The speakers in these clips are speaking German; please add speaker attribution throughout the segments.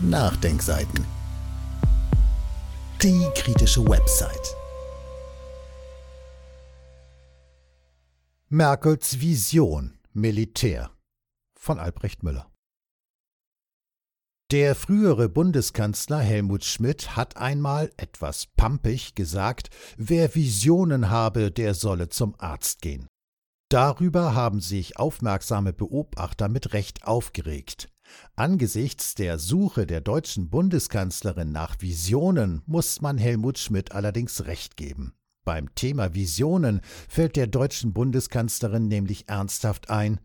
Speaker 1: Nachdenkseiten. Die kritische Website. Merkels Vision Militär von Albrecht Müller. Der frühere Bundeskanzler Helmut Schmidt hat einmal etwas pampig gesagt, wer Visionen habe, der solle zum Arzt gehen. Darüber haben sich aufmerksame Beobachter mit Recht aufgeregt. Angesichts der Suche der deutschen Bundeskanzlerin nach Visionen muss man Helmut Schmidt allerdings recht geben. Beim Thema Visionen fällt der deutschen Bundeskanzlerin nämlich ernsthaft ein,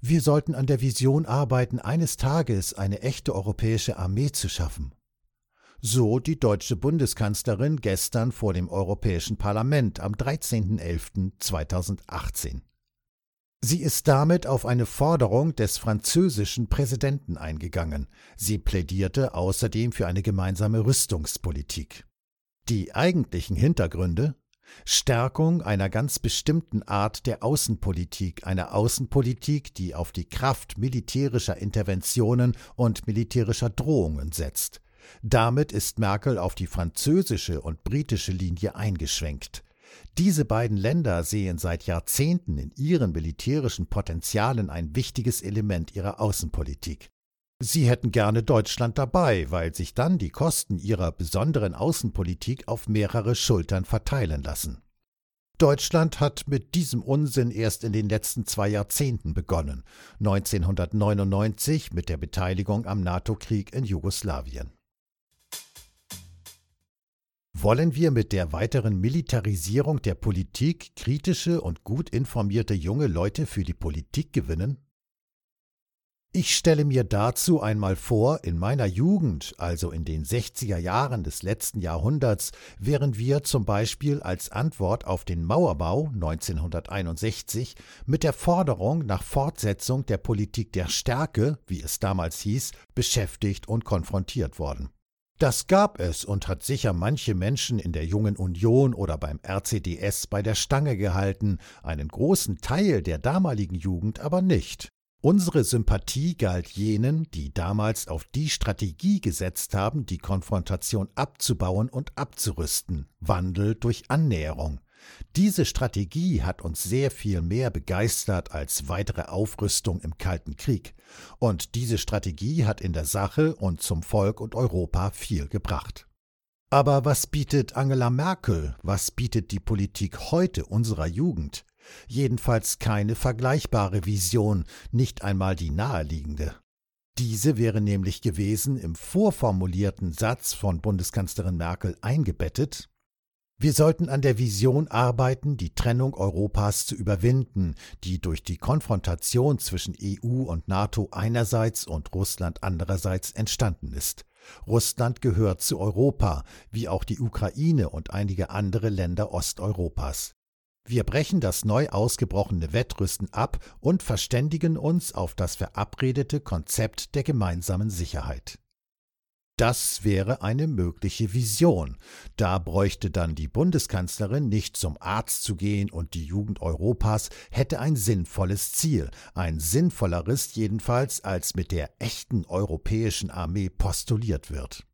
Speaker 1: wir sollten an der Vision arbeiten, eines Tages eine echte europäische Armee zu schaffen. So die deutsche Bundeskanzlerin gestern vor dem Europäischen Parlament am 13.11.2018. Sie ist damit auf eine Forderung des französischen Präsidenten eingegangen. Sie plädierte außerdem für eine gemeinsame Rüstungspolitik. Die eigentlichen Hintergründe Stärkung einer ganz bestimmten Art der Außenpolitik, einer Außenpolitik, die auf die Kraft militärischer Interventionen und militärischer Drohungen setzt. Damit ist Merkel auf die französische und britische Linie eingeschwenkt. Diese beiden Länder sehen seit Jahrzehnten in ihren militärischen Potenzialen ein wichtiges Element ihrer Außenpolitik. Sie hätten gerne Deutschland dabei, weil sich dann die Kosten ihrer besonderen Außenpolitik auf mehrere Schultern verteilen lassen. Deutschland hat mit diesem Unsinn erst in den letzten zwei Jahrzehnten begonnen, 1999 mit der Beteiligung am NATO-Krieg in Jugoslawien. Wollen wir mit der weiteren Militarisierung der Politik kritische und gut informierte junge Leute für die Politik gewinnen? Ich stelle mir dazu einmal vor, in meiner Jugend, also in den 60er Jahren des letzten Jahrhunderts, wären wir zum Beispiel als Antwort auf den Mauerbau 1961 mit der Forderung nach Fortsetzung der Politik der Stärke, wie es damals hieß, beschäftigt und konfrontiert worden. Das gab es und hat sicher manche Menschen in der Jungen Union oder beim RCDS bei der Stange gehalten, einen großen Teil der damaligen Jugend aber nicht. Unsere Sympathie galt jenen, die damals auf die Strategie gesetzt haben, die Konfrontation abzubauen und abzurüsten, Wandel durch Annäherung. Diese Strategie hat uns sehr viel mehr begeistert als weitere Aufrüstung im Kalten Krieg. Und diese Strategie hat in der Sache und zum Volk und Europa viel gebracht. Aber was bietet Angela Merkel, was bietet die Politik heute unserer Jugend? Jedenfalls keine vergleichbare Vision, nicht einmal die naheliegende. Diese wäre nämlich gewesen im vorformulierten Satz von Bundeskanzlerin Merkel eingebettet wir sollten an der Vision arbeiten, die Trennung Europas zu überwinden, die durch die Konfrontation zwischen EU und NATO einerseits und Russland andererseits entstanden ist. Russland gehört zu Europa, wie auch die Ukraine und einige andere Länder Osteuropas. Wir brechen das neu ausgebrochene Wettrüsten ab und verständigen uns auf das verabredete Konzept der gemeinsamen Sicherheit. Das wäre eine mögliche Vision. Da bräuchte dann die Bundeskanzlerin nicht zum Arzt zu gehen und die Jugend Europas hätte ein sinnvolles Ziel, ein sinnvolleres jedenfalls, als mit der echten europäischen Armee postuliert wird.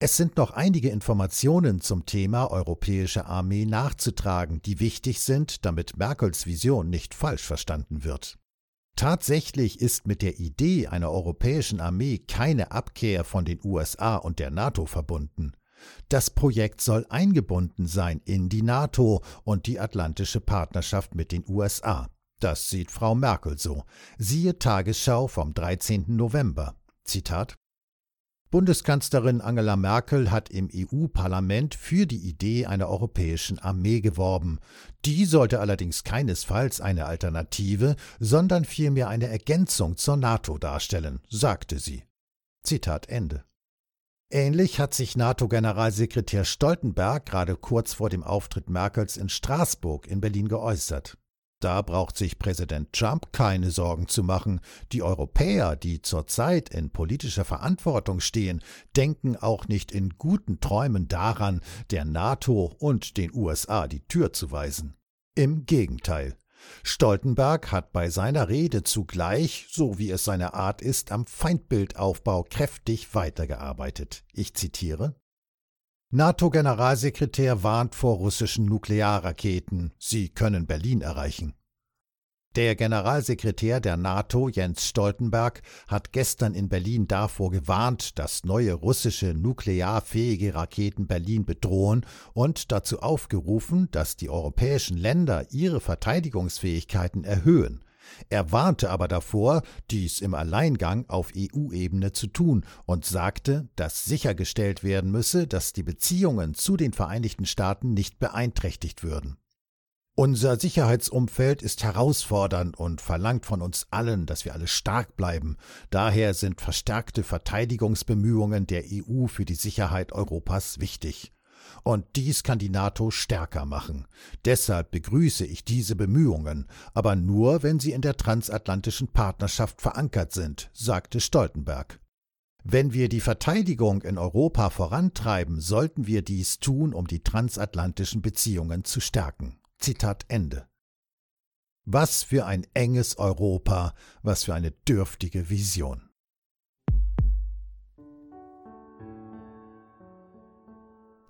Speaker 1: Es sind noch einige Informationen zum Thema europäische Armee nachzutragen, die wichtig sind, damit Merkels Vision nicht falsch verstanden wird. Tatsächlich ist mit der Idee einer europäischen Armee keine Abkehr von den USA und der NATO verbunden. Das Projekt soll eingebunden sein in die NATO und die Atlantische Partnerschaft mit den USA. Das sieht Frau Merkel so. Siehe Tagesschau vom 13. November. Zitat Bundeskanzlerin Angela Merkel hat im EU-Parlament für die Idee einer europäischen Armee geworben. Die sollte allerdings keinesfalls eine Alternative, sondern vielmehr eine Ergänzung zur NATO darstellen, sagte sie. Zitat Ende. Ähnlich hat sich NATO-Generalsekretär Stoltenberg gerade kurz vor dem Auftritt Merkels in Straßburg in Berlin geäußert. Da braucht sich Präsident Trump keine Sorgen zu machen. Die Europäer, die zurzeit in politischer Verantwortung stehen, denken auch nicht in guten Träumen daran, der NATO und den USA die Tür zu weisen. Im Gegenteil. Stoltenberg hat bei seiner Rede zugleich, so wie es seine Art ist, am Feindbildaufbau kräftig weitergearbeitet. Ich zitiere NATO-Generalsekretär warnt vor russischen Nuklearraketen. Sie können Berlin erreichen. Der Generalsekretär der NATO, Jens Stoltenberg, hat gestern in Berlin davor gewarnt, dass neue russische nuklearfähige Raketen Berlin bedrohen und dazu aufgerufen, dass die europäischen Länder ihre Verteidigungsfähigkeiten erhöhen. Er warnte aber davor, dies im Alleingang auf EU-Ebene zu tun und sagte, dass sichergestellt werden müsse, dass die Beziehungen zu den Vereinigten Staaten nicht beeinträchtigt würden. Unser Sicherheitsumfeld ist herausfordernd und verlangt von uns allen, dass wir alle stark bleiben. Daher sind verstärkte Verteidigungsbemühungen der EU für die Sicherheit Europas wichtig. Und dies kann die NATO stärker machen. Deshalb begrüße ich diese Bemühungen, aber nur, wenn sie in der transatlantischen Partnerschaft verankert sind, sagte Stoltenberg. Wenn wir die Verteidigung in Europa vorantreiben, sollten wir dies tun, um die transatlantischen Beziehungen zu stärken. Zitat Ende. Was für ein enges Europa, was für eine dürftige Vision.